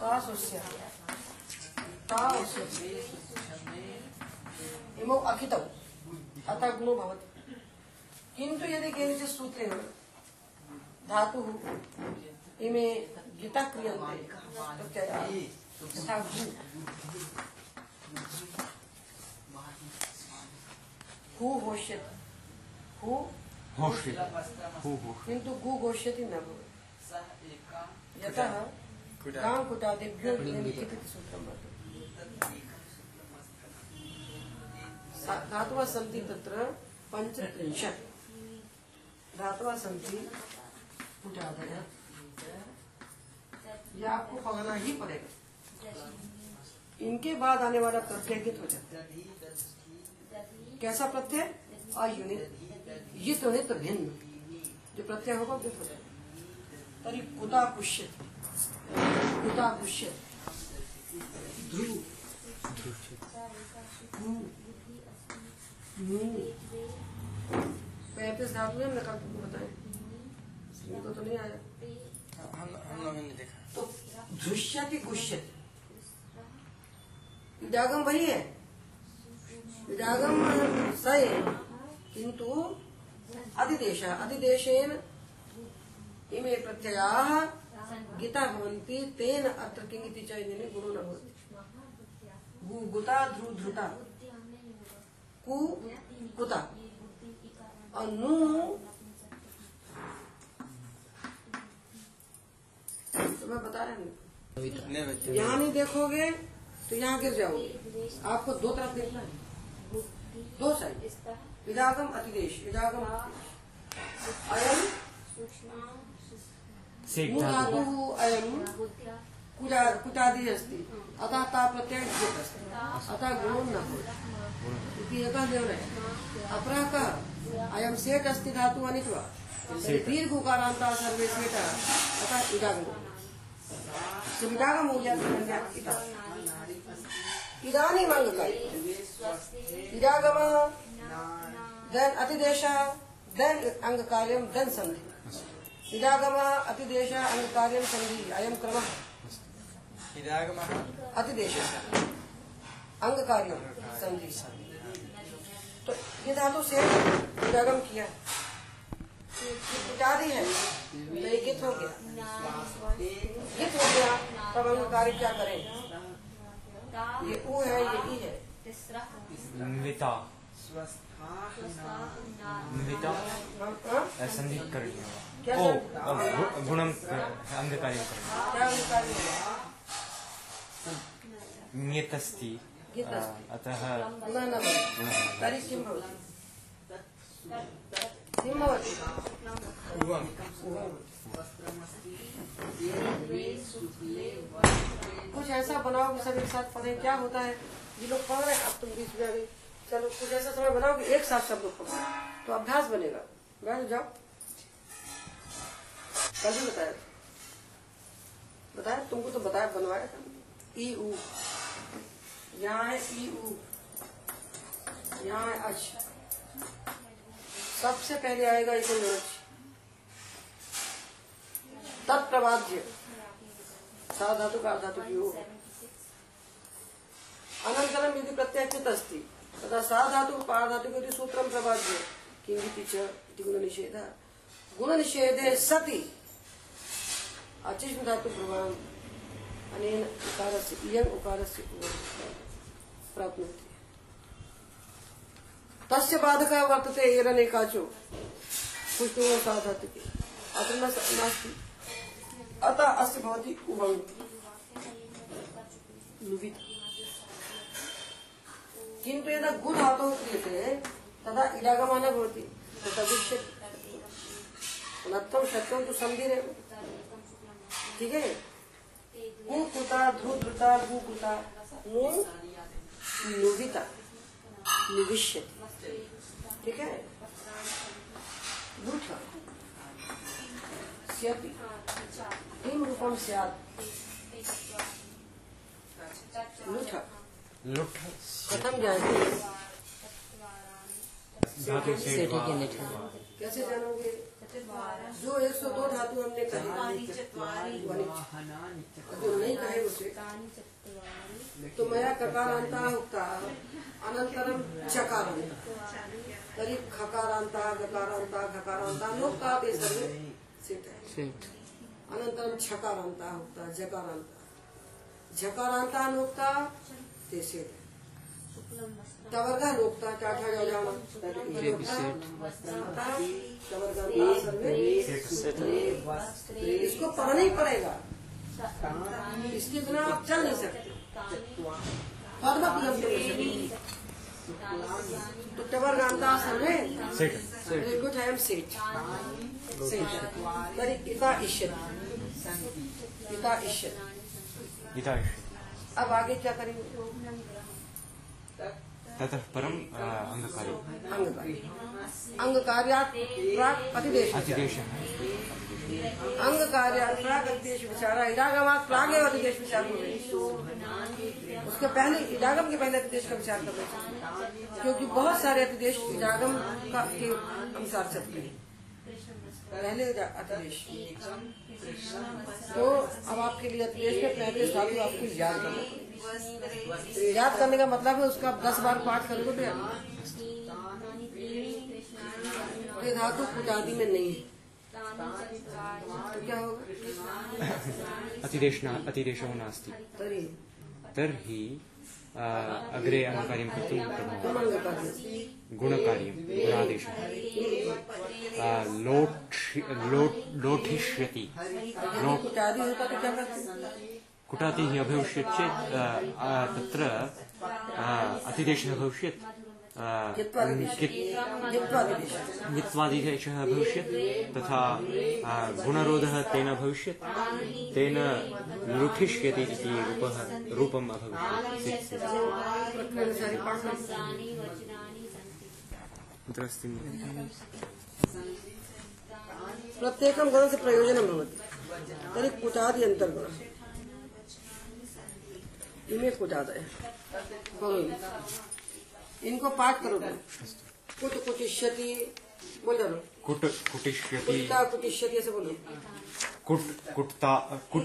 का सुस्य का इमौ अखितौ अतः भवति। किन्तु यदि केनचित् सूत्रेण धातुः इमे गितः क्रियन्ते। प्रत्ययाः यथा गु हु घोष्यति हु किन्तु गु घोष्यति न भवति। यतः सा- धातवः सन्ति तत्र पञ्चत्रिंशत् धातवः सन्ति कुटादयः। ये आपको पढ़ना ही पड़ेगा। इनके बाद आने वाला प्रत्यय कित हो जाता है? कैसा प्रत्यय? अयुनित। युत युनित भिन्न। जो प्रत्यय होगा वित हो जाएगा? तरी कुता पुष्यत ध्रुव पैंतीस धातु है कल तुमको बताएँ इनको तो नहीं आया। हम हम लोगों ने देखा तो धृष्यति गुष्यति विदागम वही है विदागम स एव किंतु अधिदेश अधिदेशेन इमे प्रत्ययाः गीता भवन्ति, तेन अत्र किङ् इति च इति गुणो न भवति। गुता ध्रु धृता। कु, कुता। और नु तो बता रहे हूँ? यहाँ नहीं देखोगे तो यहाँ गिर जाओगे। आपको दो तरफ़ देखना है। दो साइड। विदागम अतिदेश विदागम। अयम धातु अयम कुजा कुटादि अस्ति अतः अस्ति अतः गुणो न भवति इति एकः निर्णयः अपरः कः अयं सेट् अस्ति धातु अनित्वा तर्हि दीर्घोकारान्ताः सर्वे सेटः अतः इदानीम् देन अतिदेश देन अङ्गकार्यं देन सन्धि इदागम अतिदेश अङ्गकार्यं सन्धि अयं क्रमः। इदागमः अतिदेश। अंगकार्य संधि तो ये धातु से इदागम किया। इत्यादि है। तो ये गित हो गया। गित हो गया तब अंग कार्य क्या करें? ये ऊ है ये ई है। हाँ, हाँ? संधि ओ गुणम अंधकार्यं अस्ति। अतः तर्हि किं किं भवति? कुछ ऐसा बनाओ कि सब एक साथ पढ़े। क्या होता है? ये लोग पढ़ रहे हैं। अब तुम बीच में आ गई। चलो, कुछ ऐसा समय बनाओ कि एक साथ सब लोग पढ़ो तो अभ्यास बनेगा। बैठ जाओ। कल भी बताया था। बताया? तुमको तो बताया, बनवाया था। ई ऊ यहाँ है ई ऊ यहाँ है अच सबसे पहले आएगा इको तत्प्रवाद्य। सा धातु का धातु की हो अनन्तरं यदि प्रत्यक्षित अस्ति तदा सा धातु, पा धातु इति सूत्रं प्रबाद्य किमिति च इति गुणनिषेधः। गुणनिषेधे सति। अचिष्ण धातु प्रभावम् अनेन उकारस्य तस्य वर्तते एरनेकाचो पुष्टो सा धातुके। अत्र न नास्ति। अतः अस्य भवति किन्तु यदा गु धातुः क्रियते तदा इडागमः न भवति तथा दृश्यते नत्वं शत्वं तु सन्धिरेव ठीक है गु कुता ध्रु धृता गु कुता नु लुविता निविष्यति ठीक है लुठ स्यति किं रूपं स्यात् लुठ कथम सेठ कैसे जानोगे? जो 102 धातु हमने कही जो नहीं कहे वो से तो मया ककारान्ता उक्ता अनन्तरं चकारान्ता तर्हि खकारान्ता गकारान्ता घकारान्ता नोक्ता ते सर्वे सेट है। सेट अनन्तरं छकारान्ता उक्ता जकारान्ता झकारान्तानोक्ता ते तवर्गा इसको पढ़ना ही पड़ेगा। इसके बिना आप चल नहीं सकते। तो तो टवर्गान्ता सर्वे सेट Very good, I am sage. Sage. Tari ita अब आगे क्या करेंगे? ततः परम अ, अंगकारी। अंग कार्य अंग कार्यात अतिदेश। अतिदेशः। अंग कार्यात प्राक अतिदेश विचारा। इडागमात प्राग एवं अतिदेश विचार हो उसके पहले इडागम के पहले अतिदेश का विचार करना चाहिए। क्योंकि बहुत सारे अतिदेश इडागम का के अनुसार चलते हैं। पहले अतिदेश तो अब आपके लिए अतिदेश में पहले धातु आपको याद करना याद करने का मतलब है उसका दस बार पाठ करोगे तो याद ये धातु कुटादी में नहीं है। तो क्या होगा? अतिदेश अतिदेशो नास्ति। तरी तर्हि अग्रे कर्तुं प्रभवः कार्य गुणकार्यं। गुणादेशः। लोट् लोट् लोठिष्यति लोट् कुटादी होता तो क्या करते कुटातिः अभविष्यत् चेत् तत्र अतिदेशः भविष्यत् ङित्वादिदेशः अभविष्यत् तथा गुणरोधः तेन भविष्यत् तेन लुठिष्यति इति रूपः रूपम् अभविष्यत्। प्रक्रिया सारी पाठ अत्र अस्ति प्रत्येकम गुण से प्रयोजन भवति। तरी कुटादि इमे कुटादय इनको पाठ करोगे कुट कुटिष्यति बोल कुट कुटिष्यति। कुटिता कुटिष्यति ऐसे बोलो कुट कुटता कुट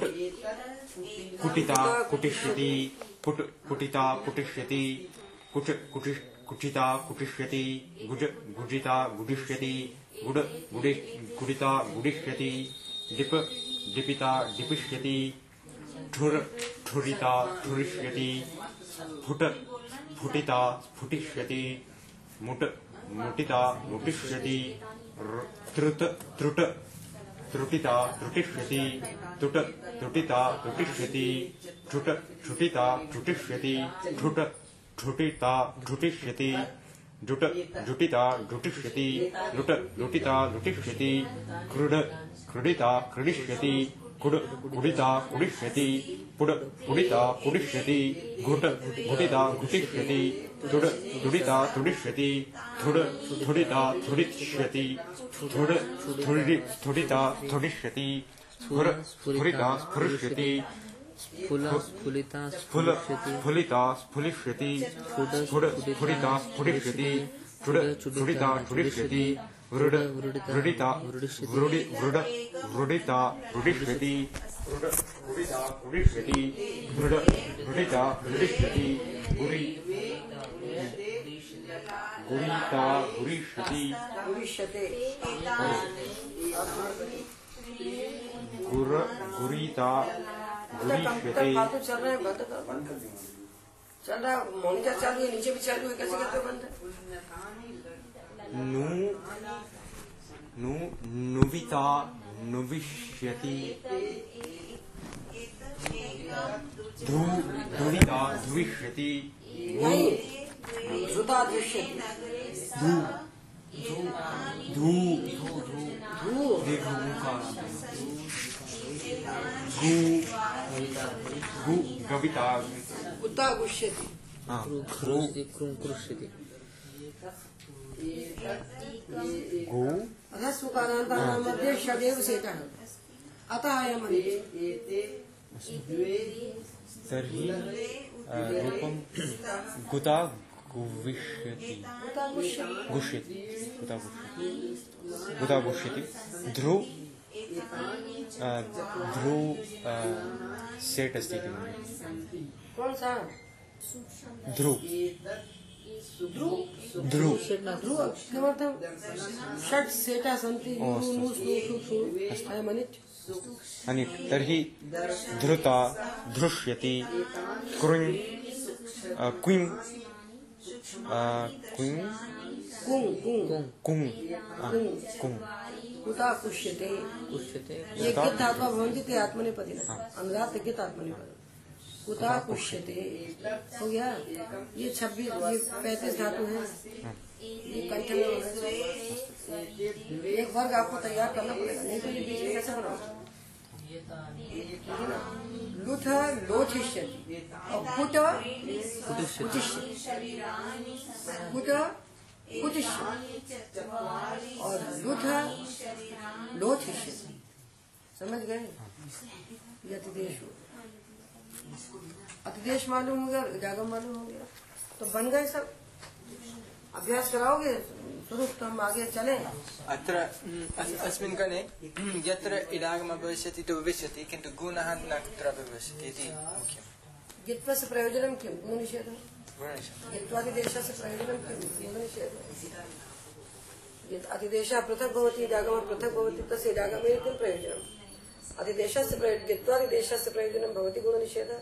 कुटिता कुटिष्यति। कुट कुटिता कुटिष्यति। कुट कुटिष् कुटिता कुटिष्यति। गुज गुजिता गुडिष्यति गुड, गुडि, गुडिता, गुडिष्यति डिप डिपिता डिपिष्यति ठुर, ठुरिता, ठुरिष्यति, फुट, फुटिता स्फुटिष्यति मुट, मुटिता, मुटिष्यति त्रुट त्रुट, त्रुटिता, त्रुटिष्यति, तुट त्रुटिता त्रुटिष्यति ठुट, ठुटिता, ठुटिष्यति, ठुट, ठुटिता, ठुटिष्यति जुट जुटिता जुटिष्यति लुट लुटिता, लुटिष्यति, क्रुड क्रुडिता, क्रुडिष्यति, कुड कुडिता, कुडिष्यति, पुड पुडिता पुडिष्यति घुट घुटिता, घुटिष्यति, तुड तुडिता, तुडिष्यति, थुड थुडिता, थुडिष्यति, थुड थुडि थुडिता, थुडिष्यति स्फुर स्फुरिता स्फुरिष्यति स्फुलिता स्फुल स्फुलिता स्फुलिष्यति स्फुड स्फुटिष्यति चुड चुडिता वृड वृडिता वृडि वृड वृडिता वृडिष्यति वृडिता वृडिष्यति वृड वृडिता वृडिष्यति गुरि गुरिता गुरिष्यति गुर गुरीता कंप्यूटर गुरिष्यति फालतू चल रहे हैं बंद करो बंद कर दिया। चल रहा है मॉनिटर चालू है नीचे भी चालू है कैसे करते हो बंद? नु नु नुविता नुविष्यति। धू धू धू ऊकार गु गु गविता। कुत्ता गुष्यति क्रुष्यति क्रुं क्रुष्यति गु? ह्रस्वकारान्तानां मध्ये षडेव सेटः अतः अयम् तर्हि रूपं गुता गुविष्यति। गुष्यति गुष्यति। गुता गुष्यति। गुता गुष्यति। ध्रु अ, ध्रुव सेट् अस्ति किल कौन सा? ध्रुव ध्रुव ध्रुव किमर्थं षट् सेटा सन्ति अनिच् अनि तर्हि धृता धृष्यति कृञ् क्विङ् क्विङ् कुङ् कुङ् कुङ् कुङ् कुता पुष्यते ते आत्मनेपदी कुता पुष्यते हो गया? ये छब्बीस ये पैंतीस धातु हैं। ये कंठ में होना चाहिए। एक वर्ग आपको तैयार करना पड़ेगा। नहीं तो ये बीच में कैसे बनाओ लोचिष्यति। और कुट कुटिष्यति। कुट कुटिष्यति और लुठ लोचिष्यति समझ गए? ये अतिदेश हो। अतिदेश मालूम हो गया जागम मालूम हो गया। तो बन गए सब। अभ्यास कराओगे? शुरू तो हम आगे चले। अत्र म्, अस्- अस्मिन् गणे यत्र इडागमः भविष्यति तु भविष्यति किन्तु गुणः न कुत्रापि भविष्यति इति मुख्यम्। गित्व से प्रयोजन निषेध गुणनिषेधः। गित्वादि देश से प्रयोजन किम? गुण निषेध गित् अतिदेश पृथक भवति, जागम पृथक भवति, तस्य इडागमे किं प्रयोजनम् अतिदेशस्य प्रयो- गित्वादिदेशस्य प्रयोजनं भवति गुणनिषेधः।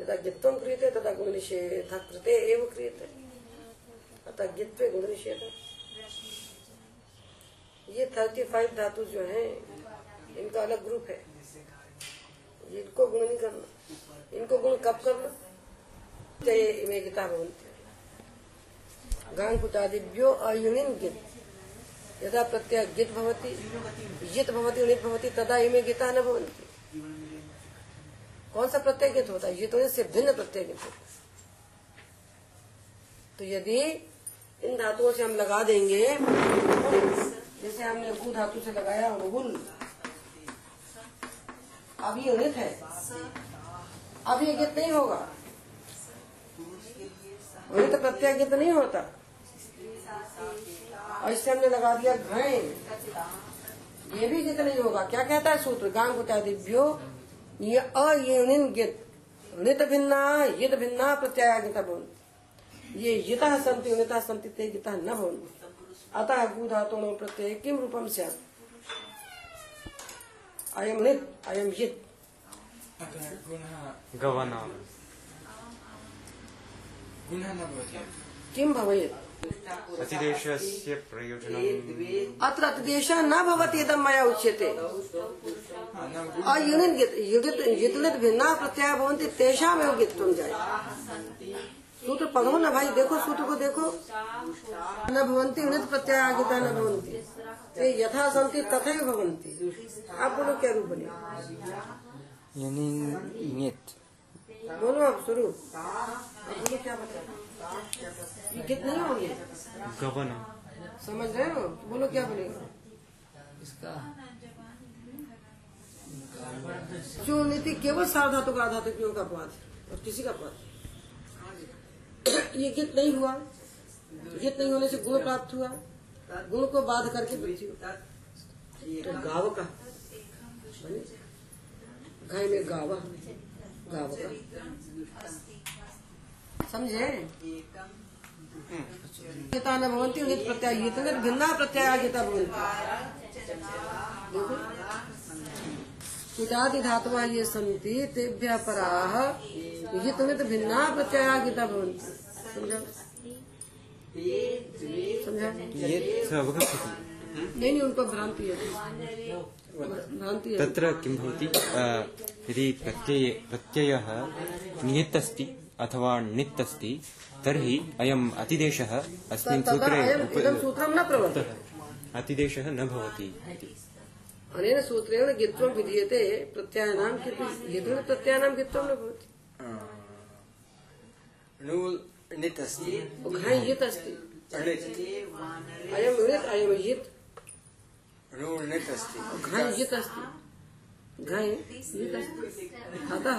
यदा गित्वं क्रियते, तदा गुणनिषेधः कृते एव क्रियते। अतः गित्वे गुणनिषेध। ये थर्टी फाइव धातु जो हैं, इनका अलग ग्रुप है। इनको गुण नहीं करना, इनको गुण कब करना? ते गीता गित् यदा प्रत्यय गित् भवति भवति भवति तदा इमे गीता न भवन्ति कौन सा प्रत्यय गित होता है ये से भिन्न प्रत्यय गित होता तो यदि इन धातुओं से हम लगा देंगे, जैसे हमने गु धातु से लगाया गुल अभी है। अब ये गित नहीं होगा। ऋत प्रत्यय गित नहीं होता। और इससे हमने लगा दिया घय ये भी गित नहीं होगा। क्या कहता है सूत्र? गांग कुटादिभ्यो ये अयिन गित ऋत भिन्ना, यित भिन्ना प्रत्यय गित ये यतः सन्ति उनितः सन्ति ते गितः न भवन्ति। अतः भूधातोणो प्रत्यय किम रूपम स्यात्? अयम ऋत अयम यित गवन गुणः न भवति? किम भवेत् अतिदेशस्य प्रयोजनम् अत्र अतिदेशः न भवति इदं मया उच्यते। भिन्ना प्रत्यय भवन्ति तेषामेव गित्वं जाय सूत्र पढ़ो ना भाई देखो सूत्र को देखो। न भवन्ति उनित प्रत्यय आगिता न भवन्ति। ते यथा सन्ति तथैव भवन्ति। आप बोलो क्या रूप बने यानी बोलो आप शुरू। ये गित नहीं होंगे? गवन समझ रहे हो? बोलो क्या बनेगा इसका जो नीति केवल सावधातु का आधातुकियों का अपवाद है और किसी का नहीं। ये गीत नहीं हुआ? गीत नहीं होने से गुण प्राप्त हुआ। गुण को बाध करके तो गाव का। घाय में गावा। गाव का। समझे? गीता न भवंती उन्हें प्रत्यय भिन्ना प्रत्यय गीता भवंती देखो। कुटादि ये सन्ति तेभ्यः पराः। हितमित भिन्ना प्रत्यया समझा? समझा? नहीं। नहीं उनको भ्रांति है। भ्रांति तत्र किं भवति? यदि प्रत्यये प्रत्ययः नियत् अस्ति अथवा णित् अस्ति तर्हि अयम् अतिदेशः अस्मिन् सूत्रे न प्रवर्तते अतिदेशः न भवति अनेन सूत्रेण गित्वं विधीयते प्रत्ययानां गित्वेन प्रत्ययानां गित्वं न भवति। नूल् णित् अस्ति घाय् यत् अस्ति अयम् यत् नूल् णित् अस्ति घाय् यत् अस्ति घाय् यत् अस्ति अतः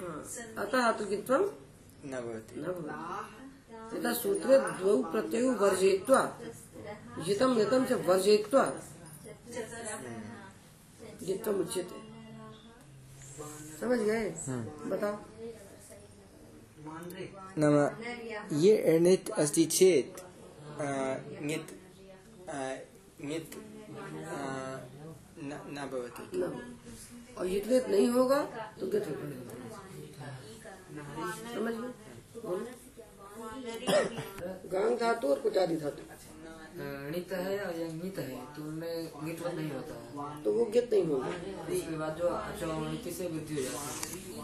हाँ, अतः तु गित्वं न भवति न भवति सूत्रे द्वौ प्रत्ययौ वर्जयित्वा नितम से वर्जयित्वा जितम उचित समझ गए? बताओ। नाम ये एणित् अस्ति चेत् ङित् ङित् न भवति। और जितने नहीं होगा तो गत समझ बोलो। गांग धातु और कुचादी धातु। णित है और या ङित है तो उनमें ङितवत नहीं होता है। तो वो गित नहीं होगा। इसके बाद जो अचौणित से वृद्धि हो जाती है।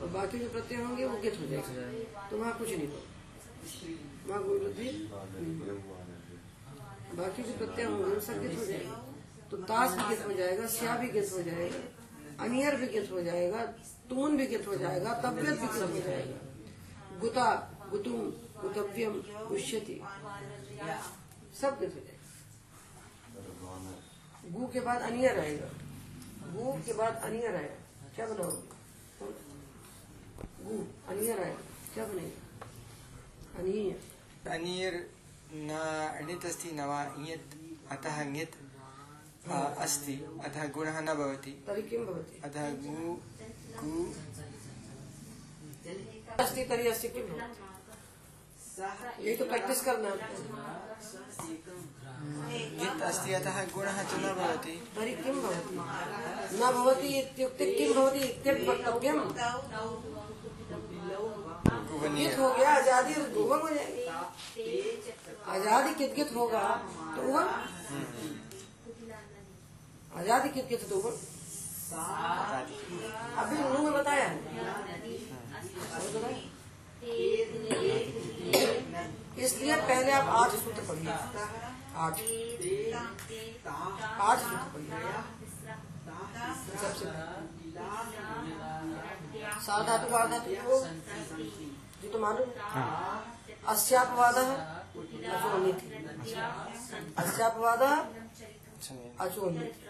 और बाकी जो प्रत्यय होंगे वो गित हो जाएगा। तो वहाँ कुछ नहीं होगा। वहाँ कोई वृद्धि बाकी जो प्रत्यय होंगे वो सब गित हो जाएगा। तो ताश भी गित हो जाएगा, स्या भी गित हो जाएगा, अनियर भी गित हो जाएगा, तून भी गित हो जाएगा तबियत भी गित हो जाएगा। गुता, गुतुम, गुतव्यम, उष्यति, सब गित हो जाएगा। गु के बाद अनियर आएगा। गु के बाद अनियर आएगा। क्या बनाओगे? गु, अनियर आएगा। क्या बनेगा? अनिय अनिर् न णित् अस्ति न वा ङित् अतः ङित्। अस्ति। अतः गुणः न भवति। तर्हि किं भवति? अतः गु गु। अस्ति तर्हि अस्य किं भवति? यही तो प्रैक्टिस करना है अस्ति अतः गुणः च न भवति। तर्हि किं भवति? न भवति इत्युक्ते किं भवति इत्यपि कित हो गया आज़ादी और दुबंग हो जाएगी आज़ादी कित कित होगा? तो उबंग आज़ादी कित कित तो उबंग अभी उन्होंने में बताया है? इसलिए पहले आप आठ सूत्र पढ़िए। आठ। आठ सूत्र पढ़िए। सबसे। साधातु वाधातु को ये तो मालूम अस्यापवाद अचोनिति अस्यापवाद अचोनिति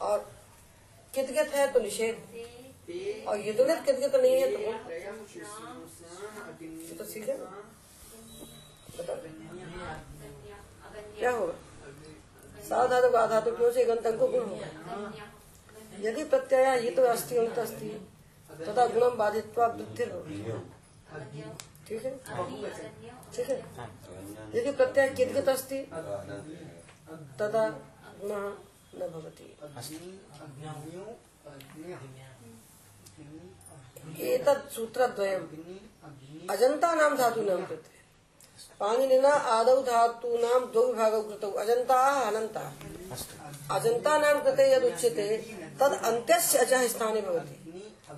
और कितगत है तो निषेध। और युद्धगत कितगत नहीं है तो। ये तो सीधे। क्या होगा? साधातु का आधातु क्यों से गंतंग को गुण होगा? यदि प्रत्यय, ये तो अस्थि अंत अस्थि तथा गुणम बाधित्वा वृद्धि ठीक है? ठीक है? यदि प्रत्यय किदगत अस्ति तदा गुण न भवति। एतत् सूत्रद्वयम्। अजन्ता नाम धातु नाम कृते। पाणिनिना आदौ धातु नाम द्वौ विभागौ कृतौ। अजन्ता हलन्ता अजन्ता नाम कृते यद उच्यते तद अन्त्यस्य अचः स्थाने भवति।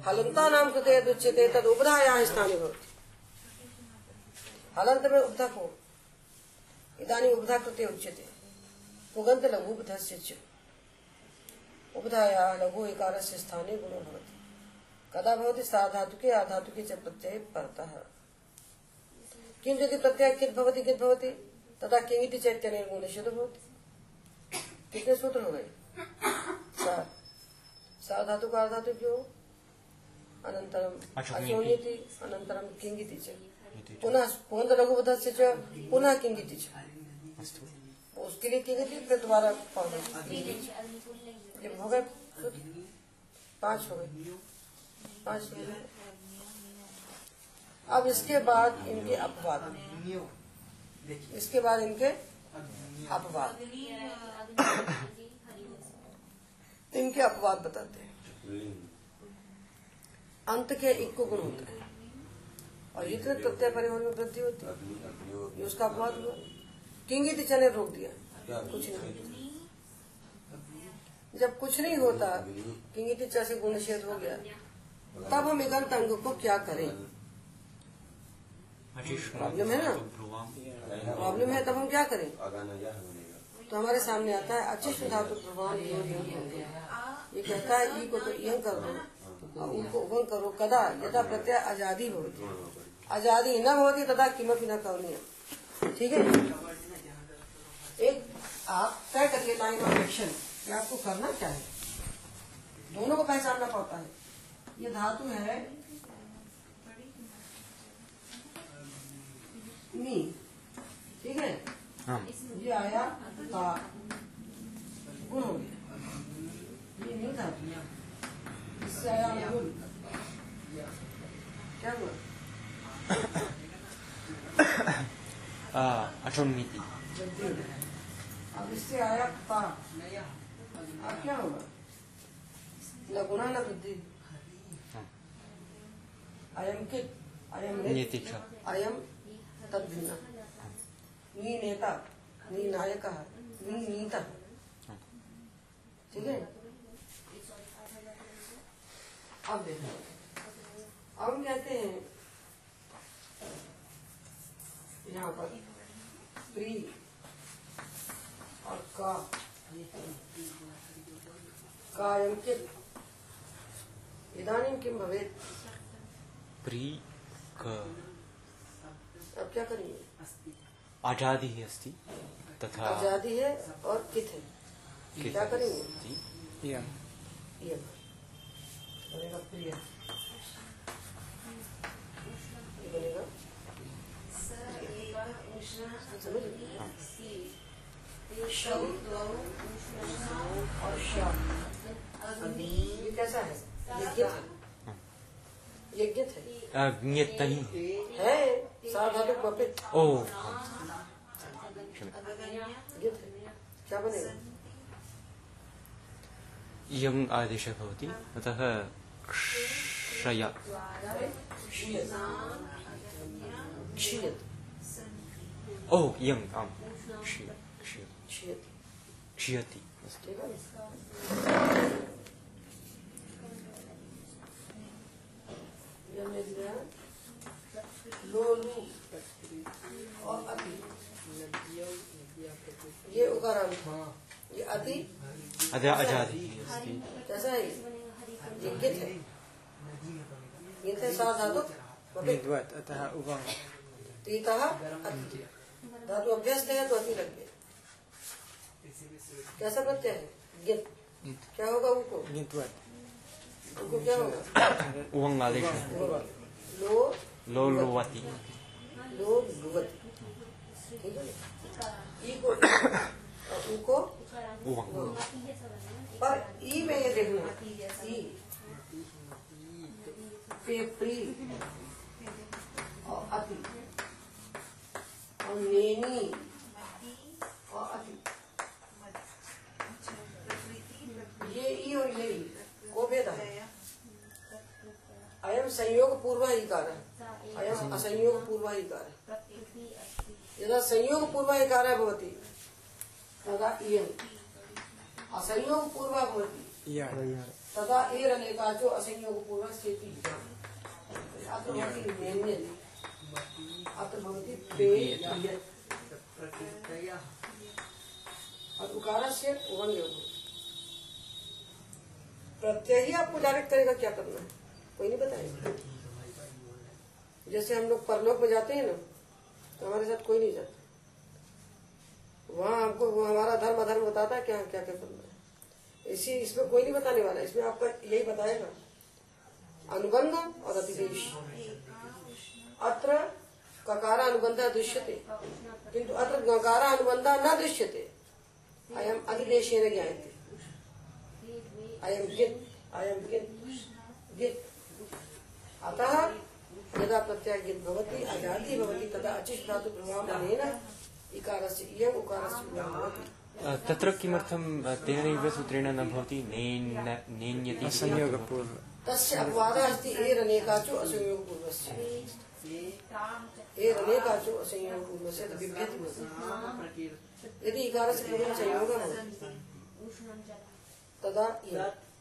हलन्ता नाम कृते यद उच्यते तद उपधायाः स्थाने भवति। हलन्त में उपधा को इदानीम् उपधा कृते उच्यते। पुगन्त लघु उपधस्य च। उपधायाः लघु इकारस्य स्थाने गुणो भवति। कदा भवति? साधातुके आधातुके च प्रत्यये परतः। किन्तु यदि प्रत्यय कित भवति कित भवति? तदा किंगिति चैतन्य गुणनिषेध भवति। कितने सूत्र हो गए सात सा धातु का धातु क्यों अनंतरम अचोनिति। अनंतरम किंगिति च। पुनः पुनः च पुनः किंगिति च। उसके लिए किंगिति फिर दोबारा पढ़ो हो गए। पाँच हो गए। पाँच अब इसके बाद इनके अपवाद। इसके बाद इनके अपवाद। इनके अपवाद बताते हैं। अंत के एक को गुण होता है। और जितने प्रत्यय परिवहन में वृद्धि होती है उसका अपवाद हुआ। किंगित ने रोक दिया। कुछ नहीं। जब कुछ नहीं होता किंगित से गुण निषेध हो गया, तब हम इगंत अंग को क्या करें? प्रॉब्लम है ना? प्रॉब्लम है, तब हम क्या करें? तो हमारे सामने आता है अचिष्ट धातु प्रभाव योग योग योग। ये कहता है, ई को तो यंग कर दो। उनको उभंग करो, कदा यदा प्रत्यय आज़ादी होती आज़ादी न होती, तदा किमपि न करणीय ठीक है? एक, आप तय करिए लाइन ऑफ़ एक्शन कि आपको करना क्या है? दोनों को पहचानना पड़ता है। ये धातु है। मी ठीक है? हाँ। ये आया ता गुण हो गया। ये नहीं था इससे आया गुण। क्या हुआ? गया। अब इससे आया ता अब क्या होगा? न गुणा न वृद्धि हाँ। अयम कित अयम नित, नीति च नी नेता नी नायक नी नीता। ठीक है? अब देखो। अब हम कहते हैं यहाँ पर प्री और का। इदानीं किम भवेत्? प्री क अब क्या करेंगे? आज़ादी अस्ति तथा आज़ादी है और कित है? कित क्या करेंगे? अस्ति। इयम् ये बनेगा। प्रिय बनेगा समझ? कैसा है? यज्ञ है। है। है बपित ओ। क्या बनेगा? इयम् आदेशः भवति। अतः क्षय। ओ इयम् आम्। क्षीय क्षीय। क्षीयत। क्षीयति। अस्तु ठीक है ये मिल गया लोलू और अति ये उकारांत ये अति कैसा है धातु बपित अतः उवम् तीतः अति धातु अभ्यस्त है तो अति लग गया कैसा प्रत्यय है क्या होगा उनको उनको आदेशः लो लोवति लोग भुवती ठीक है ई को और ऊ पर ई में ये देखना और अति और और अति ये ई और ये को भेद है अयम संयोग पूर्व ही। है अयम असंयोग पूर्व ही। है यदा संयोग पूर्व इकार भवति तदा इयम् असंयोग पूर्व भवति तदा एर अनेकाचो असंयोग पूर्व स्थिति। अत्र भवति मेन्यन् अत्र भवति पेयत् और उकारस्य उभंग प्रत्यय ही आपको डायरेक्ट करेगा क्या करना है? कोई नहीं बताएगा। जैसे हम लोग परलोक में जाते हैं ना तो हमारे साथ कोई नहीं जाता। वहाँ हमको, वो हमारा धर्म अधर्म बताता है क्या क्या क्या करना है। इसी, इसमें कोई नहीं बताने वाला। इसमें आपका यही बताएगा। अनुबंध और अतिदेश अत्र ककारा अनुबंध दृश्यते। किंतु अत्र गकारा अनुबंध न दृश्यते। अयम अधिदेशेन ज्ञायते। अयम गित अयम गित गित अतः यदा प्रत्यय गित भवति अजाति भवति तदा अचिष् धातु प्रभाव अनेन इकारस्य इयम् उकारस्य भवति। तत्र किमर्थं तेनैव सूत्रेण न भवति? नेन नेन्यति असंयोगपूर्व। तस्य अपवादः अस्ति एरनेकाचो असंयोगपूर्वस्य। एरनेकाचो असंयोगपूर्वस्य भवति। यदि इकारस्य पूर्वं संयोगः भवति तदा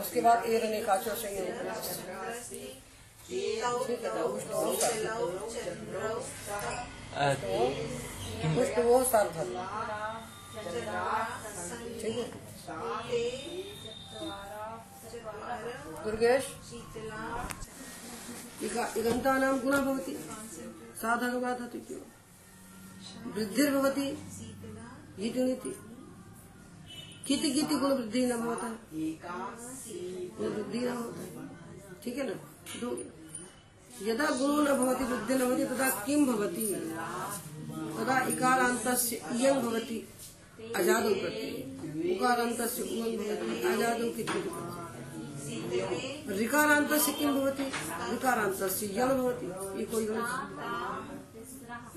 उसके बाद ए रने काचो है पुष्ट वो सार्वधातु ठीक है। दुर्गेश? इका- इगन्तानां गुणः भवति। साधकवादः इत्येव वृद्धिर्भवति। गीतिनिति किति किति गुण वृद्धि न होता। है वृद्धि न होता। है ठीक है ना? दो यदा गुणो न भवति, वृद्धि न भवति तदा किं भवति? तदा इकारान्तस्य इयं भवति, अजादौ उकारान्तस्य उयं भवति, अजादौ किति ऋकारान्तस्य किं भवति? ऋकारान्तस्य यण भवति। इको यण ऋकारान्तस्य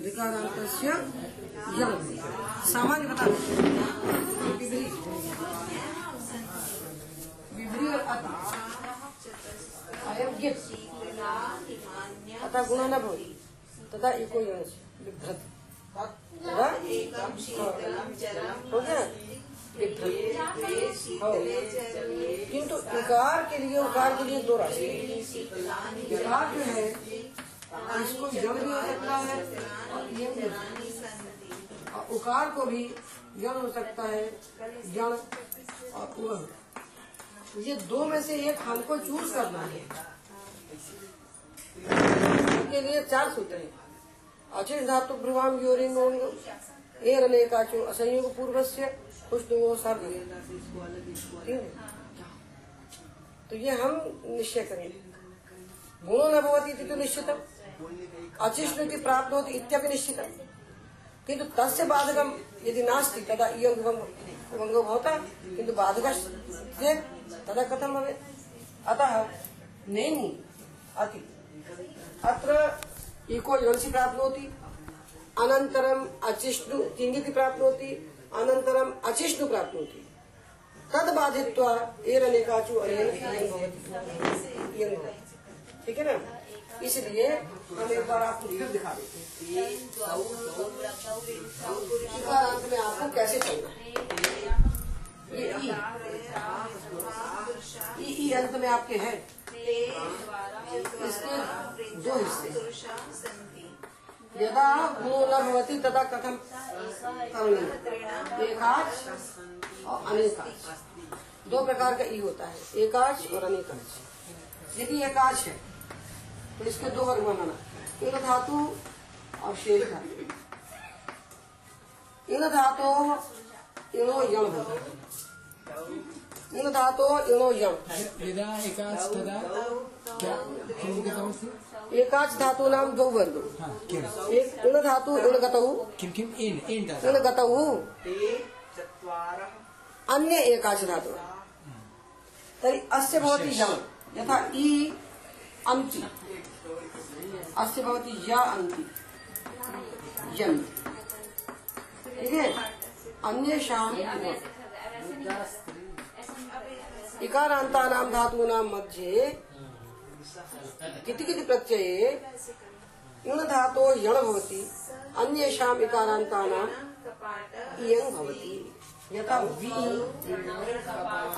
यण भवति सामान्य बता विपरीत विपरीत अति अयं अतः गुणः न भवति। तदा इको यण बिभ्रति तदा हो गया? किंतु इकार के लिए, उकार के लिए दो राशि इकार जो है इसको जड़ भी हो सकता है। और ये भी हो सकता है। उकार को भी जड़ हो सकता है जड़ और उगम ये दो में से एक हमको चूज़ करना है। इसके लिए चार सूत्र हैं। अचिर धातु भ्रुवाम योरिंग एर अनेकाचो असंयोग पूर्व से सर्व। ठीक है? तो ये हम निश्चय करेंगे। गुणो न भवति तो निश्चितम। अचिष्णुति प्राप्त होती इत्यपि निश्चितम। किंतु तस्य बाधकम यदि नास्ति, तदा इयं भंगो भवता किंतु बाधक तदा कथम भवेत्? अतः नैनी अति। अत्र इको योंसि प्राप्नोति अनन्तरम् अचिष्णु किङ्गिति प्राप्नोति अनन्तरम् अचिष्णु प्राप्नोति। तद बाधित्वा एरनेकाचु अनेन ठीक है ना? इसलिए हम एक बार आपको फिर दिखा देते हैं। अंत में आपको कैसे चलना अंत में आपके है। इसके दो हिस्से। यदा गुणो न भवति, तदा कथम एकाच और अनेकाच दो प्रकार का ई होता है। एकाच और अनेकाच यदि एकाच है तो इसके दो वर्ग बनाना। इन धातु और शेष धातु इन धातु इणो यण होता है इन धातु इणो यण एकाच धातु नाम द्वौ वर्ग। एक इण धातु इण गतौ किं किम् एन् एन् तदा इण अन्य एकाच धातु। तर्हि अस्य भवति यम। यथा इ अन्ति अस्य भवति य अन्ति। यन् ठीक है? अन्येषां इकारान्तानां धातूनां मध्ये किति किति प्रत्यये इण धातो यण भवति अन्येषाम् इकारान्तानाम् इयं भवति। यथा वि,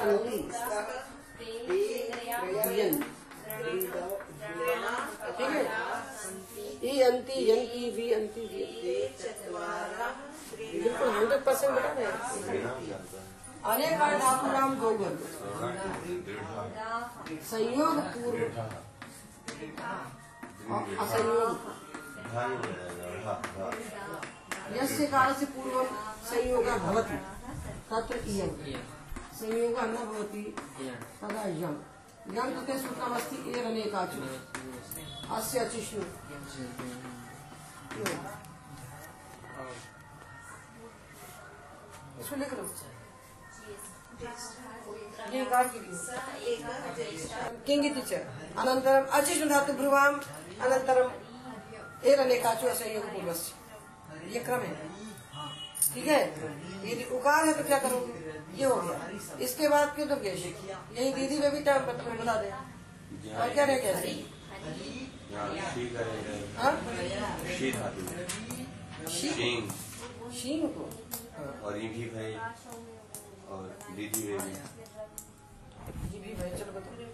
अन्ति। ठीक है? ई अंति यंती वी अंति वियन्ति बिल्कुल हंड्रेड परसेंट बता रहे हैं। अनेक धातु नाम दो संयोग पूर्व। असंयोग। यस्य कालस्य पूर्वं संयोगः भवति। तत्र इयं। संयोगः न भवति, तदा यम्। यम् कृते सूत्रमस्ति एरनेकाचु अस्य अचिष्णु इसको लिख लो च अनन्तरम् अचिष्णु धातु भ्रुवाम् अनन्तरम् असंयोगपूर्वस्य ये क्रम है ठीक है यदि उकार है तो क्या करोगे ये हो गया। इसके बाद क्यों तो गेश यही दीदी में भी टाइम बता दे। और क्या रह गया? है हाँ? शीन। को? और ये भी भाई और दीदी में भी। ये भी भाई चलो बताओ।